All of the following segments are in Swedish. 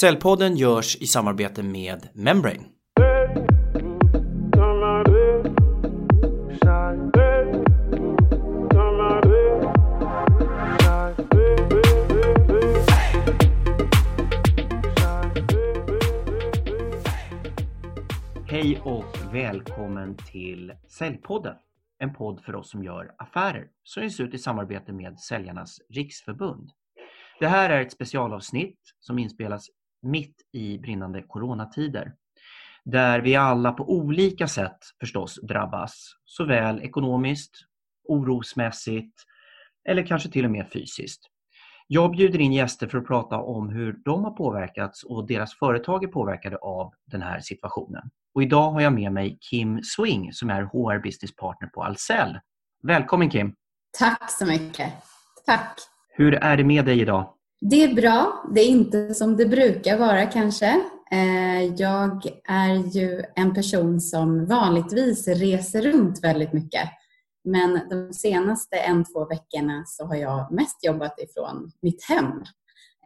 Cellpodden görs i samarbete med Membrane. Hej och välkommen till Säljpodden. En podd för oss som gör affärer som ges ut i samarbete med Säljarnas Riksförbund. Det här är ett specialavsnitt som inspelas mitt i brinnande coronatider. Där vi alla på olika sätt förstås drabbas, såväl ekonomiskt, orosmässigt eller kanske till och med fysiskt. Jag bjuder in gäster för att prata om hur de har påverkats och deras företag är påverkade av den här situationen. Och idag har jag med mig Kim Swing som är HR Business Partner på Ahlsell. Välkommen Kim! Tack så mycket! Tack! Hur är det med dig idag? Det är bra. Det är inte som det brukar vara kanske. Eh, jag är ju en person som vanligtvis reser runt väldigt mycket. Men de senaste en, två veckorna så har jag mest jobbat ifrån mitt hem.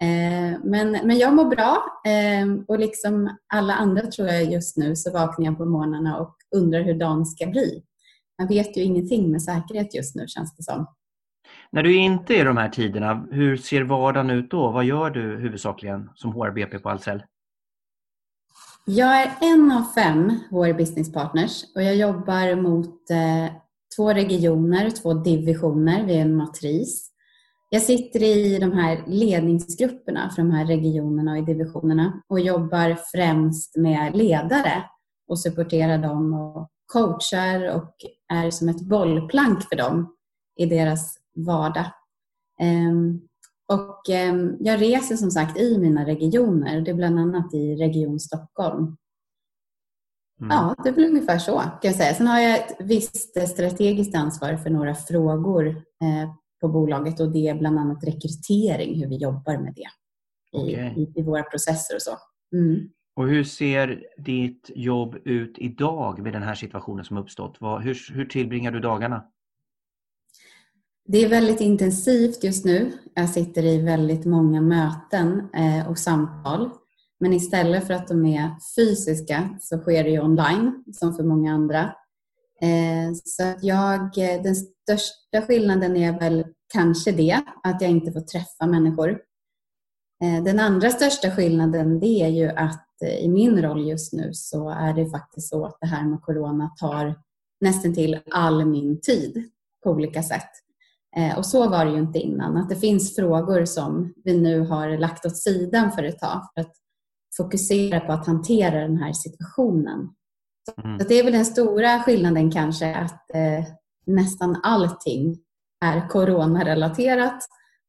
Eh, men, men jag mår bra eh, och liksom alla andra tror jag just nu så vaknar jag på morgnarna och undrar hur dagen ska bli. Man vet ju ingenting med säkerhet just nu känns det som. När du inte är i de här tiderna, hur ser vardagen ut då? Vad gör du huvudsakligen som HRBP på Ahlsell? Jag är en av fem HR Business Partners och jag jobbar mot eh, två regioner, två divisioner. Vi är en matris. Jag sitter i de här ledningsgrupperna för de här regionerna och i divisionerna och jobbar främst med ledare och supporterar dem och coachar och är som ett bollplank för dem i deras vardag. Ehm, och ehm, jag reser som sagt i mina regioner. Det är bland annat i Region Stockholm. Mm. Ja, det är väl ungefär så kan jag säga. Sen har jag ett visst strategiskt ansvar för några frågor eh, på bolaget och det är bland annat rekrytering, hur vi jobbar med det i, okay. i, i våra processer och så. Mm. Och hur ser ditt jobb ut idag med den här situationen som uppstått? hur, hur tillbringar du dagarna? Det är väldigt intensivt just nu. Jag sitter i väldigt många möten eh, och samtal. Men istället för att de är fysiska så sker det ju online som för många andra. Eh, så att jag, eh, den största skillnaden är väl kanske det, att jag inte får träffa människor. Den andra största skillnaden det är ju att i min roll just nu så är det faktiskt så att det här med corona tar nästan till all min tid på olika sätt. Eh, och så var det ju inte innan. Att det finns frågor som vi nu har lagt åt sidan för ett tag för att fokusera på att hantera den här situationen. Mm. Så det är väl den stora skillnaden kanske att eh, nästan allting är coronarelaterat.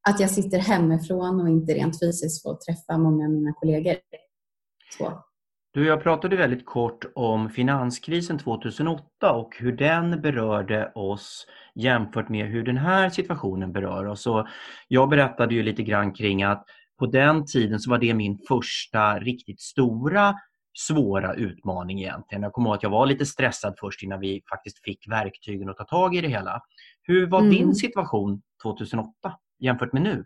Att jag sitter hemifrån och inte rent fysiskt får träffa många av mina kollegor. Så. Du, jag pratade väldigt kort om finanskrisen 2008 och hur den berörde oss jämfört med hur den här situationen berör oss. Och jag berättade ju lite grann kring att på den tiden så var det min första riktigt stora svåra utmaning egentligen. Jag kommer ihåg att jag var lite stressad först innan vi faktiskt fick verktygen att ta tag i det hela. Hur var mm. din situation 2008 jämfört med nu?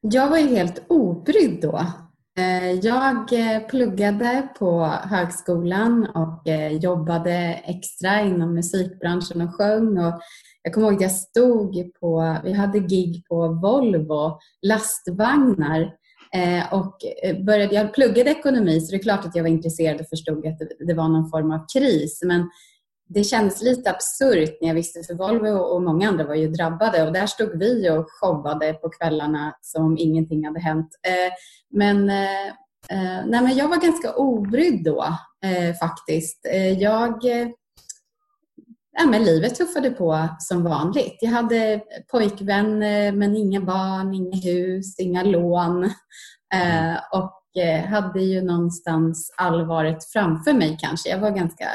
Jag var ju helt obrydd då. Eh, jag eh, pluggade på högskolan och eh, jobbade extra inom musikbranschen och sjöng. Och jag kommer ihåg att jag stod på, vi hade gig på Volvo, lastvagnar. Och började, jag pluggade ekonomi så det är klart att jag var intresserad och förstod att det var någon form av kris. Men det kändes lite absurt när jag visste, för Volvo och många andra var ju drabbade och där stod vi och showade på kvällarna som om ingenting hade hänt. Eh, men, eh, eh, nej, men jag var ganska obrydd då faktiskt. Jag, ja, men livet tuffade på som vanligt. Jag hade pojkvän men inga barn, inga hus, inga lån och hade ju någonstans allvaret framför mig kanske. Jag var ganska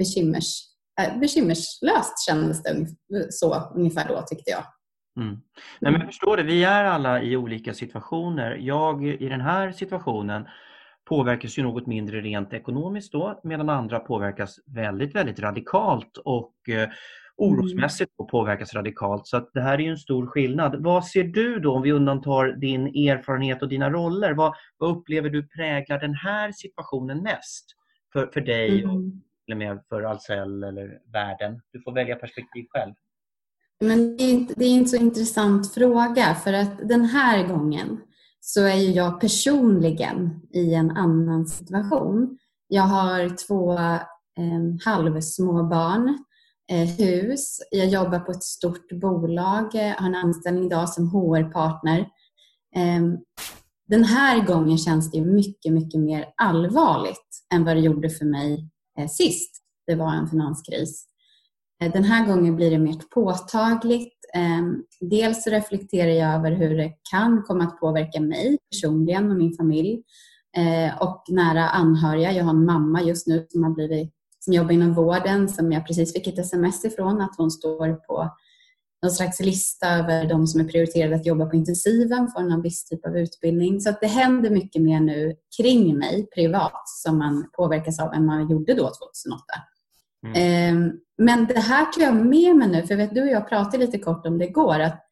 bekymers, äh, bekymmerslöst kändes det så ungefär då tyckte jag. Mm. Nej, men jag förstår det, vi är alla i olika situationer. Jag i den här situationen påverkas ju något mindre rent ekonomiskt då medan andra påverkas väldigt, väldigt radikalt och, orosmässigt och påverkas radikalt. Så att det här är en stor skillnad. Vad ser du då, om vi undantar din erfarenhet och dina roller, vad, vad upplever du präglar den här situationen mest för, för dig mm. och eller med för Ahlsell eller världen? Du får välja perspektiv själv. Men det är, inte, det är inte så intressant fråga för att den här gången så är ju jag personligen i en annan situation. Jag har två eh, halvsmå barn, eh, hus, jag jobbar på ett stort bolag, eh, har en anställning idag som HR-partner. Eh, den här gången känns det mycket, mycket mer allvarligt än vad det gjorde för mig Eh, sist det var en finanskris. Eh, den här gången blir det mer påtagligt. Ehm, dels reflekterar jag över hur det kan komma att påverka mig personligen och min familj eh, och nära anhöriga. Jag har en mamma just nu som, har blivit, som jobbar inom vården som jag precis fick ett sms ifrån att hon står på någon slags lista över de som är prioriterade att jobba på intensiven för någon viss typ av utbildning. Så att det händer mycket mer nu kring mig privat som man påverkas av än man gjorde då 2008. Mm. Ehm, men det här tar jag med mig nu, för vet du och jag pratade lite kort om det igår, att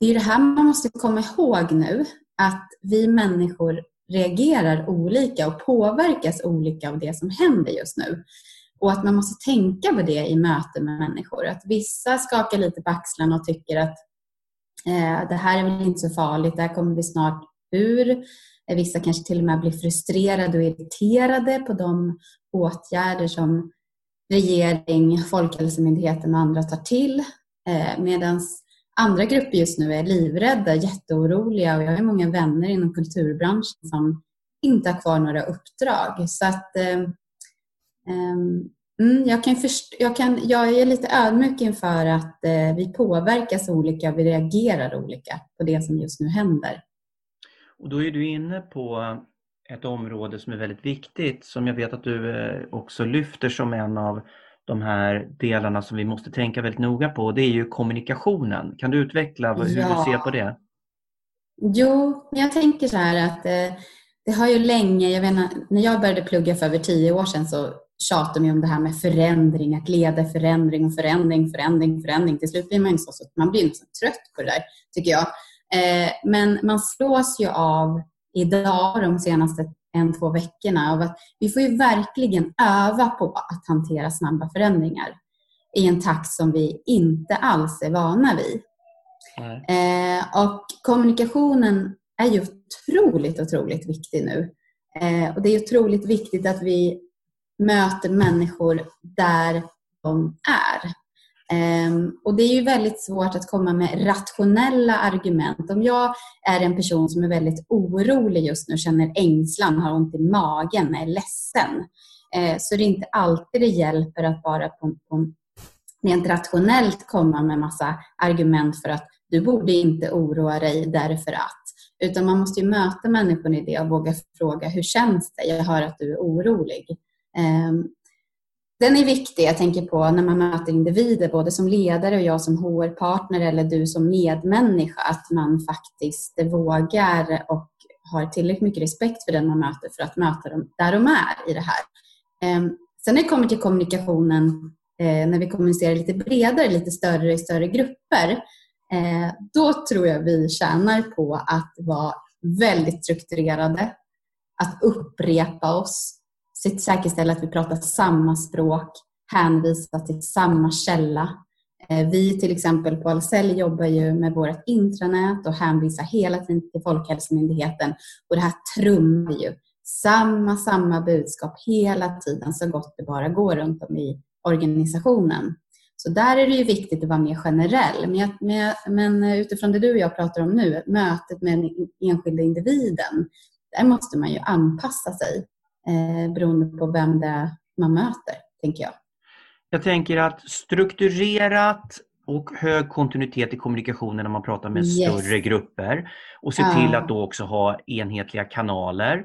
det är det här man måste komma ihåg nu, att vi människor reagerar olika och påverkas olika av det som händer just nu. Och att man måste tänka på det i möten med människor. Att vissa skakar lite på axlarna och tycker att eh, det här är väl inte så farligt, det här kommer vi snart ur. Eh, vissa kanske till och med blir frustrerade och irriterade på de åtgärder som regering, Folkhälsomyndigheten och andra tar till. Eh, Medan andra grupper just nu är livrädda, jätteoroliga och jag har många vänner inom kulturbranschen som inte har kvar några uppdrag. Så att eh, Mm, jag, kan först, jag, kan, jag är lite ödmjuk inför att eh, vi påverkas olika, vi reagerar olika på det som just nu händer. Och då är du inne på ett område som är väldigt viktigt som jag vet att du eh, också lyfter som en av de här delarna som vi måste tänka väldigt noga på. Det är ju kommunikationen. Kan du utveckla hur ja. du ser på det? Jo, jag tänker så här att eh, det har ju länge, jag vet, när jag började plugga för över tio år sedan så tjatar man om det här med förändring, att leda förändring och förändring, förändring, förändring. Till slut blir man så, så man blir nästan trött på det där, tycker jag. Eh, men man slås ju av idag, de senaste en, två veckorna, av att vi får ju verkligen öva på att hantera snabba förändringar i en takt som vi inte alls är vana vid. Eh, och kommunikationen är ju otroligt, otroligt viktig nu. Eh, och det är otroligt viktigt att vi möter människor där de är. Ehm, och Det är ju väldigt svårt att komma med rationella argument. Om jag är en person som är väldigt orolig just nu, känner ängslan, har ont i magen, är ledsen, så så är det inte alltid det hjälper att bara på, på, rent rationellt komma med massa argument för att du borde inte oroa dig därför att. Utan man måste ju möta människan i det och våga fråga, hur känns det? Jag hör att du är orolig. Ehm, den är viktig, jag tänker på när man möter individer, både som ledare och jag som HR-partner eller du som medmänniska, att man faktiskt vågar och har tillräckligt mycket respekt för den man möter för att möta dem där de är i det här. Ehm, sen när det kommer till kommunikationen, eh, när vi kommunicerar lite bredare, lite större i större grupper, eh, då tror jag vi tjänar på att vara väldigt strukturerade, att upprepa oss, säkerställa att vi pratar samma språk, hänvisa till samma källa. Eh, vi till exempel på Ahlsell jobbar ju med vårt intranät och hänvisar hela tiden till Folkhälsomyndigheten. Och det här trummar ju. Samma, samma budskap hela tiden så gott det bara går runt om i organisationen. Så där är det ju viktigt att vara mer generell. Men, jag, men utifrån det du och jag pratar om nu, mötet med den enskilda individen, där måste man ju anpassa sig eh, beroende på vem det är man möter, tänker jag. Jag tänker att strukturerat och hög kontinuitet i kommunikationen när man pratar med yes. större grupper och se till att då också ha enhetliga kanaler.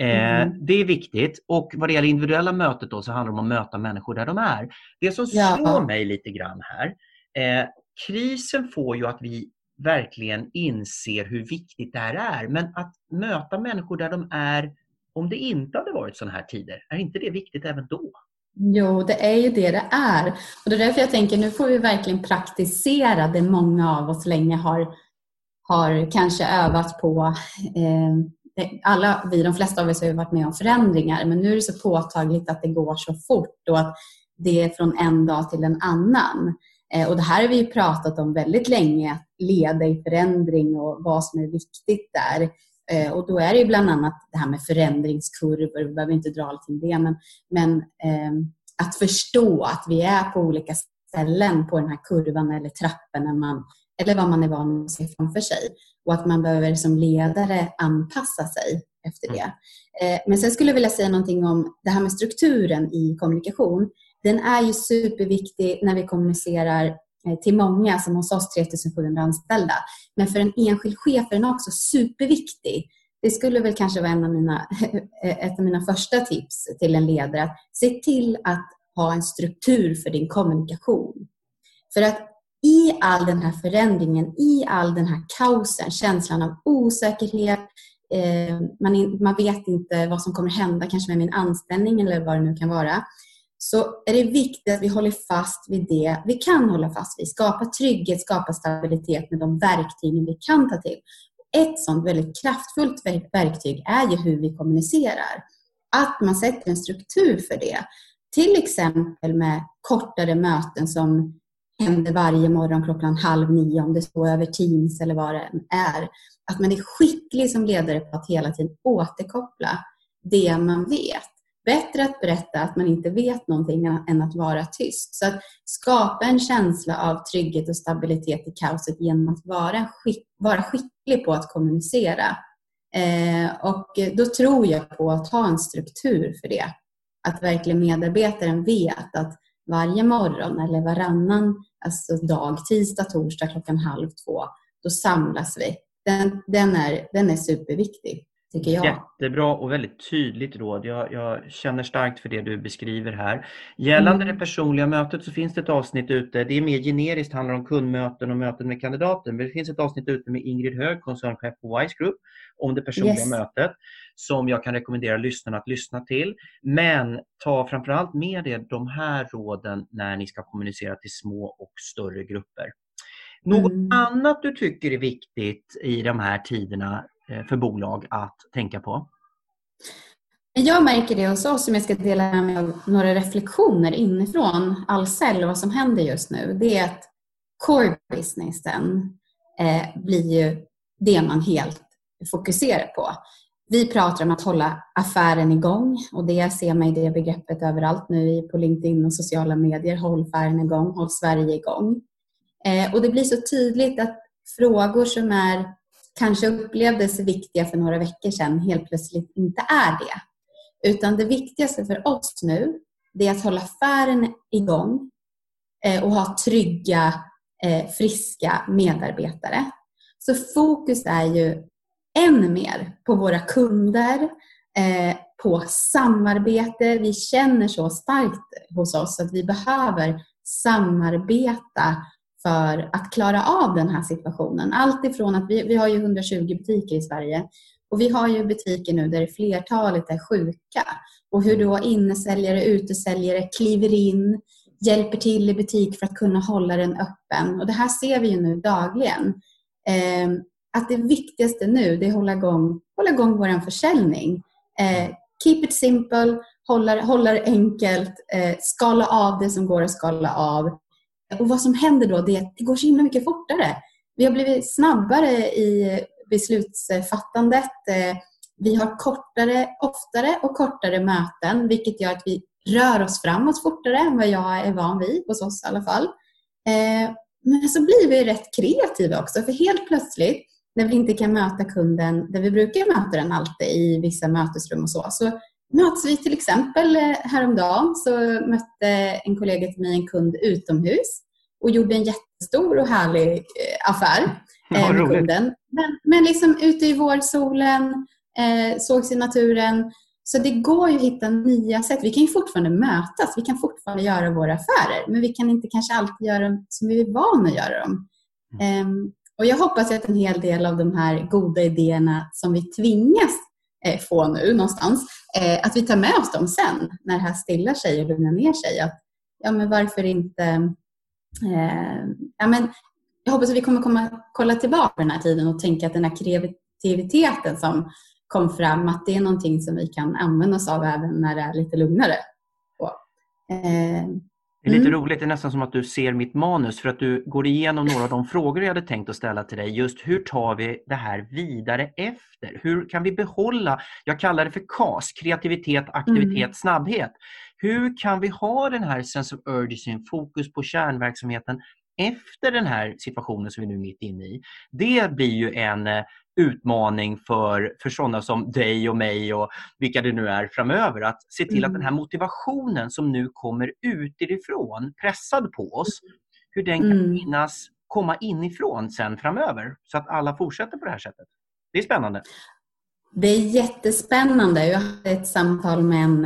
Eh, mm. Det är viktigt och vad det gäller individuella mötet då så handlar det om att möta människor där de är. Det som ja. slår mig lite grann här, eh, krisen får ju att vi verkligen inser hur viktigt det här är men att möta människor där de är om det inte hade varit sådana här tider, är inte det viktigt även då? Jo, det är ju det det är. Och det är därför jag tänker nu får vi verkligen praktisera det många av oss länge har, har kanske övat på. Eh, alla vi, de flesta av oss har ju varit med om förändringar men nu är det så påtagligt att det går så fort och att det är från en dag till en annan. Eh, och det här har vi ju pratat om väldigt länge, att leda i förändring och vad som är viktigt där. Eh, och då är det ju bland annat det här med förändringskurvor, vi behöver inte dra allting det, men, men eh, att förstå att vi är på olika ställen på den här kurvan eller trappen man, eller vad man är van att se framför sig. Och att man behöver som ledare anpassa sig efter det. Eh, men sen skulle jag vilja säga någonting om det här med strukturen i kommunikation. Den är ju superviktig när vi kommunicerar Eh, till många, som hos oss 3700 anställda. Men för en enskild chef är den också superviktig. Det skulle väl kanske vara en av mina, ett av mina första tips till en ledare. Att se till att ha en struktur för din kommunikation. För att i all den här förändringen, i all den här kaosen, känslan av osäkerhet, eh, man, man vet inte vad som kommer hända kanske med min anställning eller vad det nu kan vara så är det viktigt att vi håller fast vid det vi kan hålla fast vid. Skapa trygghet, skapa stabilitet med de verktygen vi kan ta till. Ett sådant väldigt kraftfullt verktyg är ju hur vi kommunicerar. Att man sätter en struktur för det. Till exempel med kortare möten som händer varje morgon klockan halv nio, om det står över Teams eller vad det än är. Att man är skicklig som ledare på att hela tiden återkoppla det man vet bättre att berätta att man inte vet någonting än att vara tyst. Så att skapa en känsla av trygghet och stabilitet i kaoset genom att vara, skick, vara skicklig på att kommunicera. Eh, och då tror jag på att ha en struktur för det. Att verkligen medarbetaren vet att varje morgon eller varannan alltså dag, tisdag, torsdag klockan halv två, då samlas vi. Den, den, är, den är superviktig tycker jag. Jättebra och väldigt tydligt råd. Jag, jag känner starkt för det du beskriver här. Gällande mm. det personliga mötet så finns det ett avsnitt ute. Det är mer generiskt, handlar om kundmöten och möten med kandidaten. Men det finns ett avsnitt ute med Ingrid Hög, koncernchef på Wise Group, om det personliga yes. mötet som jag kan rekommendera lyssnarna att lyssna till. Men ta framförallt med er de här råden när ni ska kommunicera till små och större grupper. Något mm. annat du tycker är viktigt i de här tiderna Eh, för bolag att tänka på? Jag märker det hos oss, som jag ska dela med mig av några reflektioner inifrån Ahlsell och vad som händer just nu. Det är att core businessen eh, blir ju det man helt fokuserar på. Vi pratar om att hålla affären igång och det ser man i det begreppet överallt nu på LinkedIn och sociala medier. Håll affären igång, håll Sverige igång. Eh, och det blir så tydligt att frågor som är kanske upplevdes viktiga för några veckor sedan helt plötsligt inte är det. Utan det viktigaste för oss nu det är att hålla affären igång eh, och ha trygga, eh, friska medarbetare. Så fokus är ju än mer på våra kunder, eh, på samarbete. Vi känner så starkt hos oss att vi behöver samarbeta för att klara av den här situationen. Allt ifrån att vi, vi har ju 120 butiker i Sverige och vi har ju butiker nu där flertalet är sjuka och hur då innesäljare, utesäljare kliver in, hjälper till i butik för att kunna hålla den öppen. Och det här ser vi ju nu dagligen. Eh, att det viktigaste nu det är att hålla igång, hålla igång vår försäljning. Eh, keep it simple, hålla, hålla det enkelt, eh, skala av det som går att skala av och vad som händer då det är att det går så himla mycket fortare. Vi har blivit snabbare i beslutsfattandet. Eh, vi har kortare, oftare och kortare möten vilket gör att vi rör oss framåt fortare än vad jag är van vid, hos oss i alla fall. Eh, men så blir vi rätt kreativa också för helt plötsligt när vi inte kan möta kunden där vi brukar möta den alltid i vissa mötesrum och så, så möts vi till exempel eh, häromdagen så mötte en kollega till mig en kund utomhus och gjorde en jättestor och härlig eh, affär ja, med kunden. Men, men liksom ute i vårsolen, eh, sågs i naturen. Så det går ju att hitta nya sätt. Vi kan ju fortfarande mötas, vi kan fortfarande göra våra affärer, men vi kan inte kanske alltid göra dem som vi är vana att göra dem. Mm. Um, och jag hoppas att en hel del av de här goda idéerna som vi tvingas eh, Eh, få nu någonstans. Eh, att vi tar med oss dem sen när det här stillar sig och lugnar ner sig. Att, ja, men varför inte... Eh, ja, men jag hoppas att vi kommer komma, kolla tillbaka på den här tiden och tänka att den här kreativiteten som kom fram, att det är någonting som vi kan använda oss av även när det är lite lugnare. Eh, det är lite mm. roligt, det är nästan som att du ser mitt manus för att du går igenom några av de frågor jag hade tänkt att ställa till dig. Just hur tar vi det här vidare efter? Hur kan vi behålla, jag kallar det för KAS, kreativitet, aktivitet, mm. snabbhet. Hur kan vi ha den här sense of urgency, fokus på kärnverksamheten efter den här situationen som vi nu är mitt inne i. Det blir ju en eh, utmaning för, för sådana som dig och mig och vilka det nu är framöver. Att se till att den här mm. motivationen som nu kommer utifrån, pressad på oss, hur den kan mm. finnas, komma inifrån sen framöver så att alla fortsätter på det här sättet. Det är spännande. Det är jättespännande. Jag hade ett samtal med en,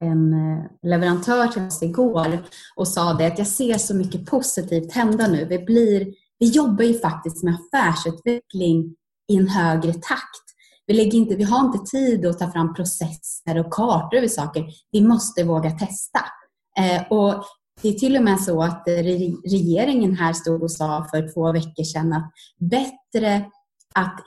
en leverantör till oss igår och sa det att jag ser så mycket positivt hända nu. Vi, blir, vi jobbar ju faktiskt med affärsutveckling i en högre takt. Vi, lägger inte, vi har inte tid att ta fram processer och kartor över saker. Vi måste våga testa. Eh, och det är till och med så att regeringen här stod och sa för två veckor sedan att bättre att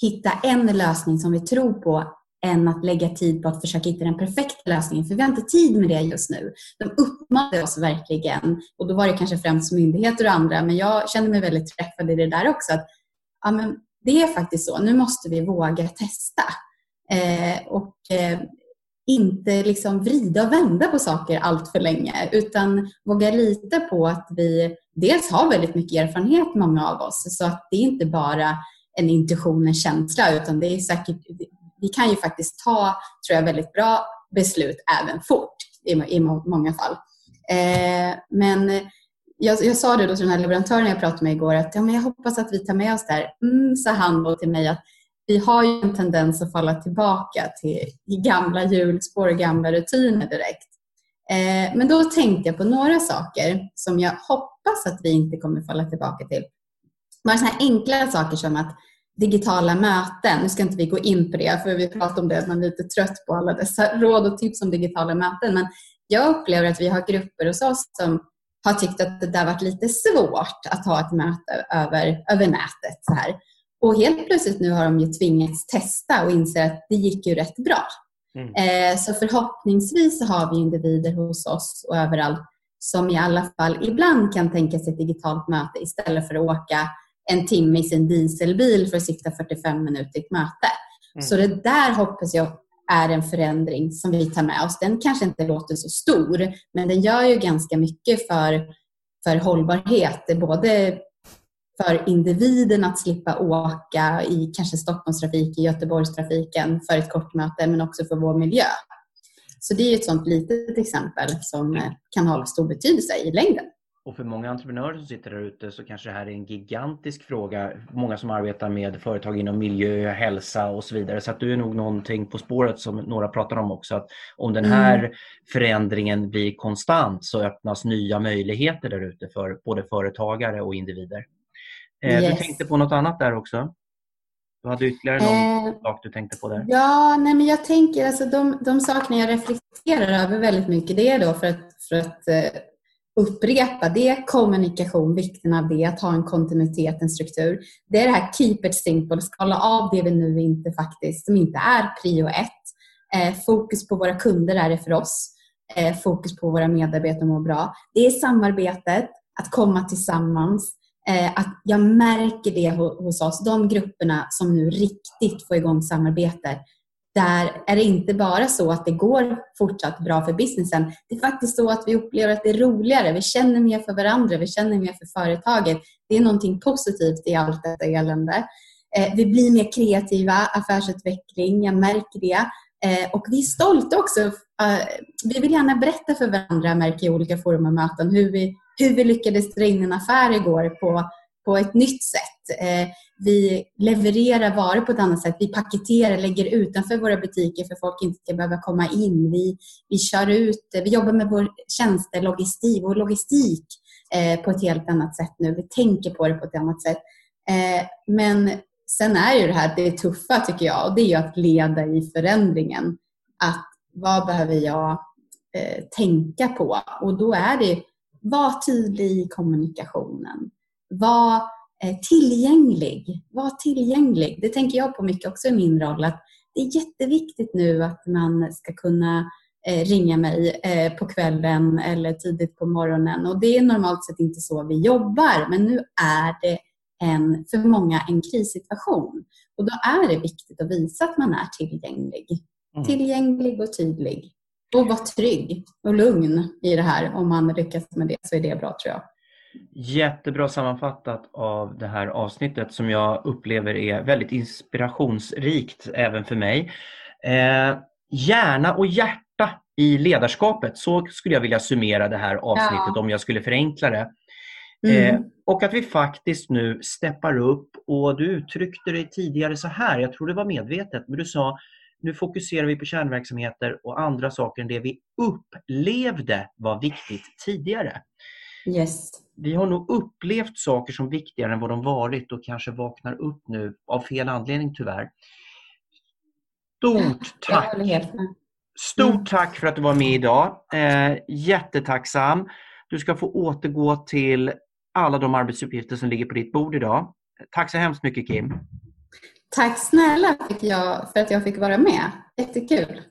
hitta en lösning som vi tror på än att lägga tid på att försöka hitta den perfekta lösningen. För vi har inte tid med det just nu. De uppmanade oss verkligen, och då var det kanske främst myndigheter och andra, men jag kände mig väldigt träffad i det där också. Att, ja, men det är faktiskt så, nu måste vi våga testa. Eh, och eh, inte liksom vrida och vända på saker allt för länge utan våga lita på att vi dels har väldigt mycket erfarenhet, många av oss, så att det är inte bara en intuition, en känsla utan det är säkert, vi kan ju faktiskt ta, tror jag, väldigt bra beslut även fort i, i många fall. Eh, men jag, jag, sa det då till den här leverantören jag pratade med igår att ja, men jag hoppas att vi tar med oss det här. Mm, sa han då till mig att vi har ju en tendens att falla tillbaka till gamla hjulspår och gamla rutiner direkt. Eh, men då tänkte jag på några saker som jag hoppas att vi inte kommer falla tillbaka till. Några sådana här enkla saker som att digitala möten, nu ska inte vi gå in på det för vi pratar om det, man är lite trött på alla dessa råd och tips om digitala möten, men jag upplever att vi har grupper hos oss som har tyckt att det där varit lite svårt att ha ett möte över, över nätet. Så här. Och helt plötsligt nu har de ju tvingats testa och inser att det gick ju rätt bra. Mm. Eh, så förhoppningsvis har vi individer hos oss och överallt som i alla fall ibland kan tänka sig ett digitalt möte istället för att åka en timme i sin dieselbil för att sitta 45 minuter i ett möte. Mm. Så det där hoppas jag är en förändring som vi tar med oss. Den kanske inte låter så stor, men den gör ju ganska mycket för, för hållbarhet. Både för individen att slippa åka i kanske Stockholmstrafik, i Göteborgstrafiken för ett kort möte, men också för vår miljö. Så det är ett sånt litet exempel som kan ha stor betydelse i längden. Och för många entreprenörer som sitter där ute så kanske det här är en gigantisk fråga. Många som arbetar med företag inom miljö, hälsa och så vidare. Så att du är nog någonting på spåret som några pratar om också. Att om den här mm. förändringen blir konstant så öppnas nya möjligheter där ute för både företagare och individer. Eh, yes. Du tänkte på något annat där också? Du hade ytterligare någon eh, sak du tänkte på där? Ja, nej men jag tänker alltså de, de sakerna jag reflekterar över väldigt mycket det är då för att, för att eh, upprepa det, kommunikation, vikten av det, att ha en kontinuitet, en struktur. Det är det här keep it simple, skala av det vi nu inte faktiskt, som inte är prio ett. Eh, fokus på våra kunder är det för oss. Eh, fokus på våra medarbetare mår bra. Det är samarbetet, att komma tillsammans. Eh, att jag märker det hos oss, de grupperna som nu riktigt får igång samarbetet där är det inte bara så att det går fortsatt bra för businessen. Det är faktiskt så att vi upplever att det är roligare. Vi känner mer för varandra, vi känner mer för företaget. Det är någonting positivt i allt detta elände. Eh, vi blir mer kreativa, affärsutveckling, jag märker det. Eh, och vi är stolta också. Eh, vi vill gärna berätta för varandra, märker i olika forum och möten, hur vi, hur vi lyckades dra in en affär igår på på ett nytt sätt. Eh, vi levererar varor på ett annat sätt. Vi paketerar, lägger utanför våra butiker för folk inte ska behöva komma in. Vi, vi kör ut, vi jobbar med vår tjänstelogistik, vår logistik eh, på ett helt annat sätt nu. Vi tänker på det på ett annat sätt. Eh, men Sen är ju det här det tuffa tycker jag och det är ju att leda i förändringen. Att vad behöver jag eh, tänka på? Och då är det var tydlig i kommunikationen. Var tillgänglig. Var tillgänglig. Det tänker jag på mycket också i min roll. Att det är jätteviktigt nu att man ska kunna eh, ringa mig eh, på kvällen eller tidigt på morgonen. Och Det är normalt sett inte så vi jobbar, men nu är det en, för många en krissituation. Och Då är det viktigt att visa att man är tillgänglig. Mm. Tillgänglig och tydlig. Och vara trygg och lugn i det här. Om man lyckas med det så är det bra tror jag. Jättebra sammanfattat av det här avsnittet som jag upplever är väldigt inspirationsrikt även för mig. Eh, hjärna och hjärta i ledarskapet, så skulle jag vilja summera det här avsnittet ja. om jag skulle förenkla det. Mm. Eh, och att vi faktiskt nu steppar upp och du uttryckte det tidigare så här, jag tror det var medvetet, men du sa nu fokuserar vi på kärnverksamheter och andra saker än det vi upplevde var viktigt tidigare. Yes. Vi har nog upplevt saker som viktigare än vad de varit och kanske vaknar upp nu av fel anledning tyvärr. Stort tack! Stort mm. tack för att du var med idag. Eh, jättetacksam. Du ska få återgå till alla de arbetsuppgifter som ligger på ditt bord idag. Tack så hemskt mycket Kim. Tack snälla för att jag fick vara med. Jättekul.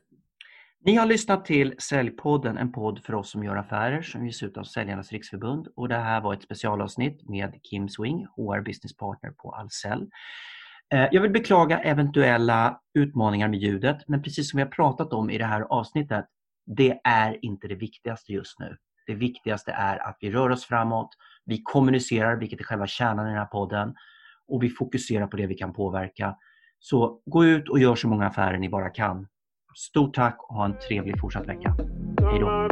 Ni har lyssnat till Säljpodden, en podd för oss som gör affärer som ges ut av Säljarnas Riksförbund. Och det här var ett specialavsnitt med Kim Swing, HR Business Partner på Ahlsell. Eh, jag vill beklaga eventuella utmaningar med ljudet, men precis som vi har pratat om i det här avsnittet, det är inte det viktigaste just nu. Det viktigaste är att vi rör oss framåt, vi kommunicerar, vilket är själva kärnan i den här podden, och vi fokuserar på det vi kan påverka. Så gå ut och gör så många affärer ni bara kan. Stort tack och ha en trevlig fortsatt vecka. Hej då!